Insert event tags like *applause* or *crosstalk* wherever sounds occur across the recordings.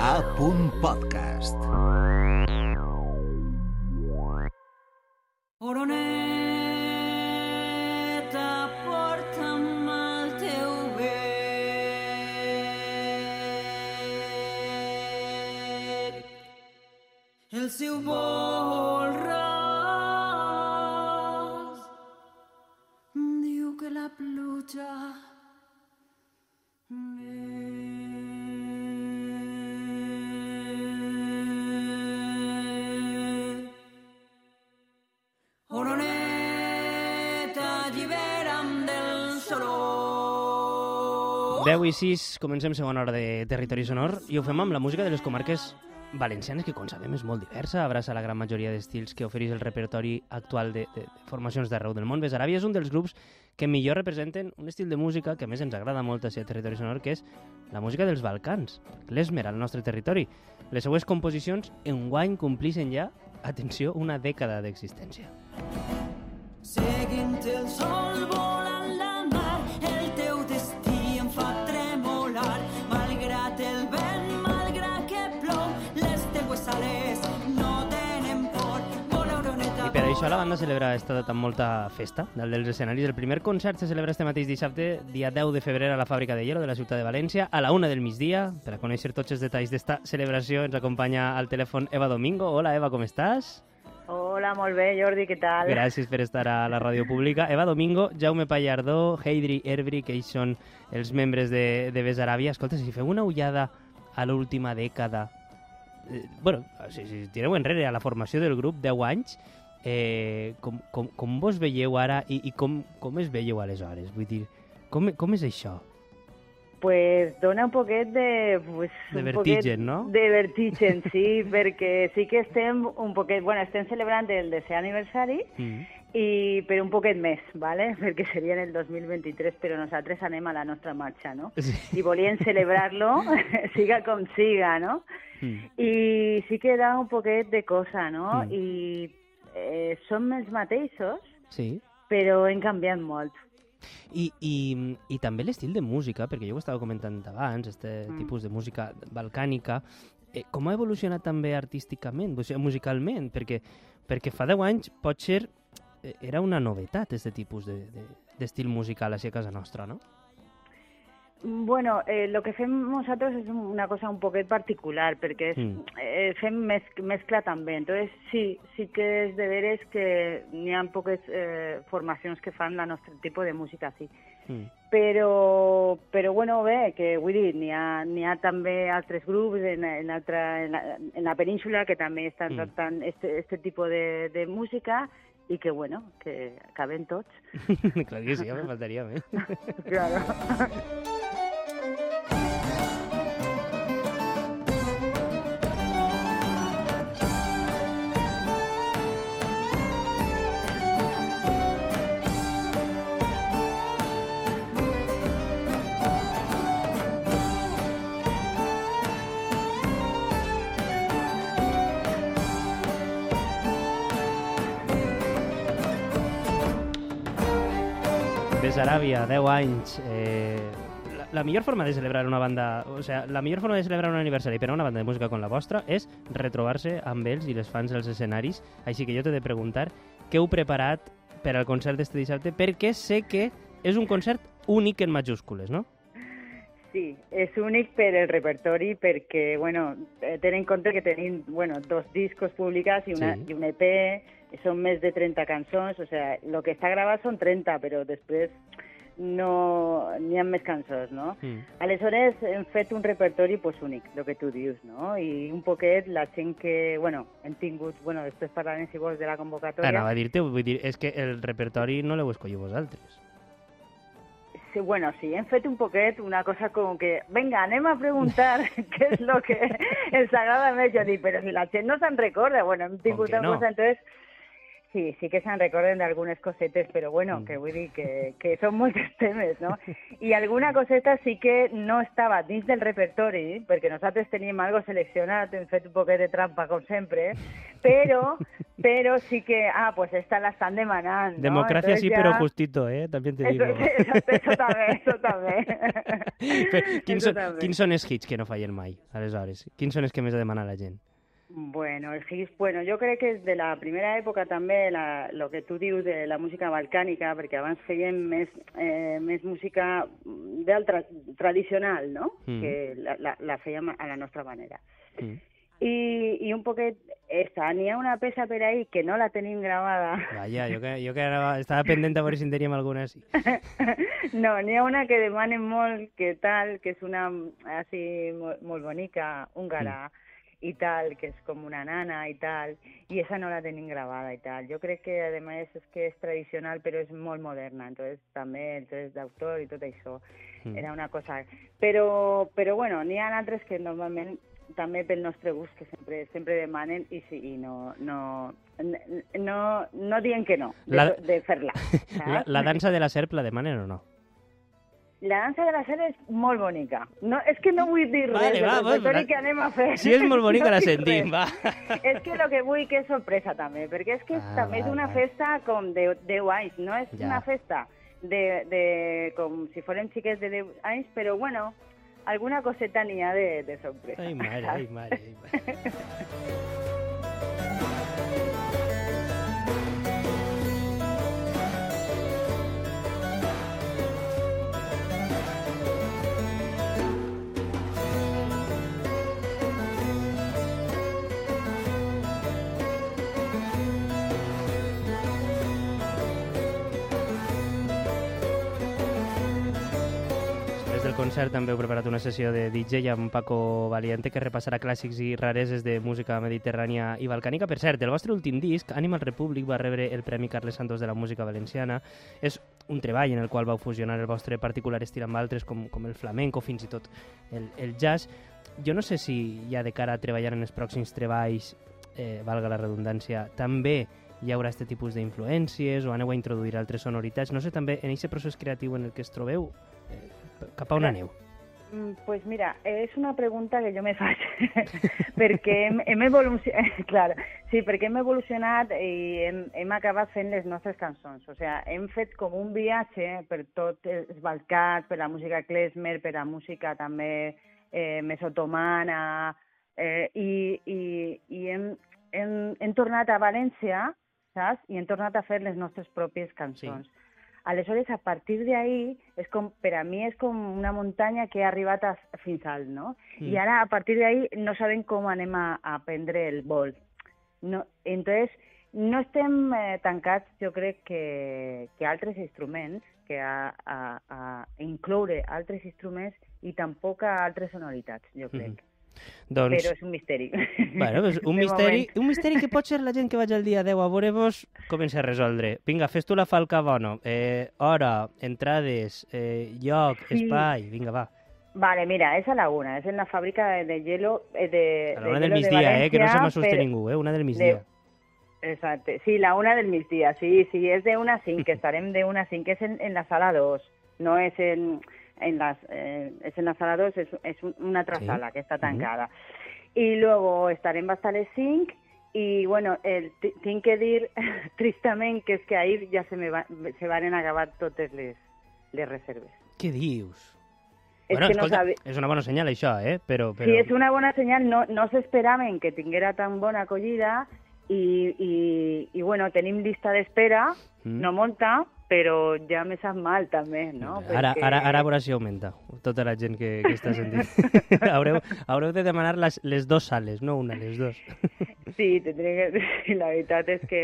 A. Podcast. 10 i 6, comencem segona hora de Territori Sonor i ho fem amb la música de les comarques valencianes, que com sabem és molt diversa, abraça la gran majoria d'estils que ofereix el repertori actual de, de, de formacions d'arreu del món. Besaràbia és un dels grups que millor representen un estil de música que més ens agrada molt a Territori Sonor, que és la música dels Balcans, l'esmer al nostre territori. Les seues composicions enguany complixen ja, atenció, una dècada d'existència. Seguint el sol volant per això la banda celebra esta data amb molta festa dalt dels escenaris. El primer concert se celebra este mateix dissabte, dia 10 de febrer, a la Fàbrica de Hielo de la ciutat de València, a la una del migdia. Per a conèixer tots els detalls d'esta celebració ens acompanya al telèfon Eva Domingo. Hola, Eva, com estàs? Hola, molt bé, Jordi, què tal? Gràcies per estar a la ràdio pública. Eva Domingo, Jaume Pallardó, Heidri Erbri, que ells són els membres de, de Besaràbia. Escolta, si feu una ullada a l'última dècada, eh, bueno, si, si tireu enrere a la formació del grup, 10 anys, eh, com, com, com vos veieu ara i, i com, com es veieu aleshores? Vull dir, com, com és això? Pues dona un poquet de... Pues, De vertigen, no? De vertigen, sí, *laughs* perquè sí que estem un poquet... Bueno, estem celebrant el desè aniversari Mm. i per un poquet més, ¿vale? *laughs* perquè seria en el 2023, però nosaltres anem a la nostra marxa, no? Sí. I volíem celebrar-lo, *laughs* siga com siga, no? Mm. I sí que da un poquet de cosa, no? Mm. I eh, som els mateixos, Sí. però hem canviat molt. I, i, i també l'estil de música, perquè jo ho estava comentant abans, este Mm. tipus de música balcànica, eh, com ha evolucionat també artísticament, o sigui, musicalment? Perquè, perquè fa 10 anys potser eh, era una novetat, este tipus de- de- d'estil musical així a casa nostra, no? Bueno, eh, lo que fem nosaltres és una cosa un poquet particular, perquè és, Mm. eh, fem mez, mescla també. Entonces, sí, sí que és de veres que n'hi ha poques eh, formacions que fan el nostre tipus de música, sí. Mm. Però, però bueno, bé, que vull dir, n'hi ha, ha també altres grups en, en, altra, en, la, en la península que també estan Mm. tractant este, este tipus de, de música i que, bueno, que caben tots. *laughs* Clar que sí, me faltaria més. *laughs* Claro. *laughs* Besaràbia, 10 anys. Eh, la, la millor forma de celebrar una banda... O sea, la millor forma de celebrar un aniversari per a una banda de música com la vostra és retrobar-se amb ells i les fans als escenaris. Així que jo t'he de preguntar què heu preparat per al concert d'este dissabte, perquè sé que és un concert únic en majúscules, no? Sí, és únic per el repertori perquè, bueno, eh, ten en compte que tenim, bueno, dos discos publicats i, una, Sí. i un EP, són més de 30 cançons, o sea, lo que està gravat són 30, però després no n'hi ha més cançons, no? Mm. Aleshores hem fet un repertori pues, únic, el que tu dius, no? I un poquet la gent que, bueno, hem tingut, bueno, després parlarem si vols de la convocatòria. Anava a dir-te, vull dir, és que el repertori no l'heu escollit vosaltres. Sí, bueno, sí, hem fet un poquet una cosa com que, venga, anem a preguntar *laughs* *laughs* què és lo que *laughs* ens agrada més. Jo dic, però si la gent no se'n recorda, bueno, hem tingut una no? cosa, entonces, Sí, sí que se'n recorden d'algunes cosetes, però bueno, Mm. que vull dir que, que són molts *laughs* temes, no? I alguna coseta sí que no estava dins del repertori, perquè nosaltres teníem algo seleccionat, hem fet un poquet de trampa, com sempre, però, *laughs* però sí que, ah, pues esta la estan demanant, no? Democracia Entonces sí, ya- pero justito, eh? También te digo. Eso, eso, eso també, eso també. Però, quins, Eso són, també. quins són els hits que no fallen mai, aleshores? Quins són els que més ha demanat la gent? Bueno, el hits, bueno, jo crec que és de la primera època també la, lo que tu dius de la música balcànica, perquè abans fèiem més, eh, més música d'altra tradicional, no? Mm. Que la, la, la fèiem a la nostra manera. Mm. I, i un poquet esta, n'hi ha una peça per ahí que no la tenim gravada. Vaja, jo que, jo que ara estava pendent a veure si en teníem alguna així. *laughs* no, n'hi ha una que demanen molt, que tal, que és una així molt, molt bonica, húngara, i tal, que és com una nana i tal, i esa no la tenim gravada i tal. Jo crec que, a més, és que és tradicional, però és molt moderna, entonces també els drets d'autor i tot això Mm. era una cosa... Però, però bueno, n'hi ha altres que normalment també pel nostre gust que sempre sempre demanen i, sí, i no, no, no, no diuen que no de, La- de fer-la. *laughs* La, la dansa de la serp la demanen o no? La dansa de la serp és molt bonica. No, és que no vull dir Vale, res va, del va, repertori va. que anem a fer. Si és molt bonica, No la sentim, va. És que el que vull que és sorpresa també, perquè és que Ah, també és una val. festa com de 10 anys, no és Ja. una festa de, de, com si foren xiquets de 10 anys, però bueno, alguna coseta n'hi ha de, de sorpresa. Ai, mare, ai, mare, ai, mare. *laughs* concert també heu preparat una sessió de DJ amb Paco Valiente que repassarà clàssics i rareses de música mediterrània i balcànica. Per cert, el vostre últim disc, Animal Republic, va rebre el Premi Carles Santos de la música valenciana. És un treball en el qual vau fusionar el vostre particular estil amb altres com, com el flamenco, fins i tot el, el jazz. Jo no sé si ja de cara a treballar en els pròxims treballs, eh, valga la redundància, també hi haurà aquest tipus d'influències o aneu a introduir altres sonoritats. No sé també, en aquest procés creatiu en el que es trobeu, eh, cap a on aneu? Mm, Pues mira, és una pregunta que jo me *laughs* faig, perquè hem, hem evolucionat, *laughs* clar, sí, perquè hem evolucionat i hem, hem acabat fent les nostres cançons, o sigui, hem fet com un viatge per tot els Balcans, per la música klezmer, per la música també eh, més otomana, eh, i, i, i hem, hem, hem tornat a València, saps? I hem tornat a fer les nostres pròpies cançons. Sí. Aleshores, a partir d'ahí, és com, per a mi és com una muntanya que ha arribat a, fins alt, no? Mm. I ara, a partir d'ahí, no sabem com anem a, a prendre el vol. No, entonces, no estem eh, tancats, jo crec, que, que altres instruments, que a, a, a incloure altres instruments i tampoc a altres sonoritats, jo crec. Mhm. Doncs, Però és un misteri. *laughs* bueno, doncs un, De misteri, moment. un misteri que pot ser la gent que vaig el dia 10 a veure-vos comença a resoldre. Vinga, fes tu la falca bona. Eh, hora, entrades, eh, lloc, Sí. espai... Vinga, va. Vale, mira, és a la una, és en la fàbrica de, de hielo eh, de, A de la una del hielo de migdia, eh, que no se m'assuste per- ningú, eh, una del migdia. Exacto, sí, la una del migdia, sí, sí, es de una a cinc, que estarem de una a cinc, que es en, en la sala 2, no es en, en, las, eh, es en la sala 2, es, es un- una otra Sí. sala que está tancada. Y luego estarem hasta les 5 y bueno, el, tinc que dir *laughs* tristament que és que ahir ja se, me va, se van acabar totes les, les reserves. Què dius? És bueno, que no escolta, sabe... és una bona senyal, això, eh? Però, però... Sí, és una bona senyal, no, no s'esperaven que tinguera tan bona acollida i, i, i bueno, tenim llista d'espera, Mm. no molta, però ja me sap mal també, no? Ara, Perquè- ara, ara a veure si augmenta tota la gent que, que està sentint. *laughs* *laughs* haureu, haureu de demanar les, les dues sales, no una, les dues. Sí, tendré que... *laughs* la veritat és que...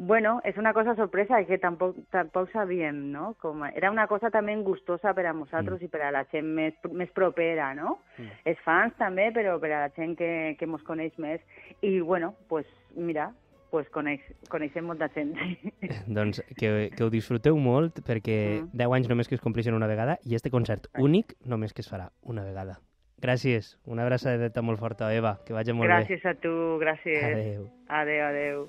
Bueno, és una cosa sorpresa que tampoc, tampoc sabíem, no? Com, era una cosa també gustosa per a nosaltres Mm. i per a la gent més, més propera, no? Mm. Els fans també, però per a la gent que, que mos coneix més. I, bueno, pues, mira, pues coneix, coneixem molta gent. *laughs* doncs que, que ho disfruteu molt perquè Mm. 10 anys només que es compleixen una vegada i este concert únic només que es farà una vegada. Gràcies, una abraçadeta molt forta, Eva, que vagi molt gràcies a tu, bé. gràcies. Adéu. Adéu, adéu.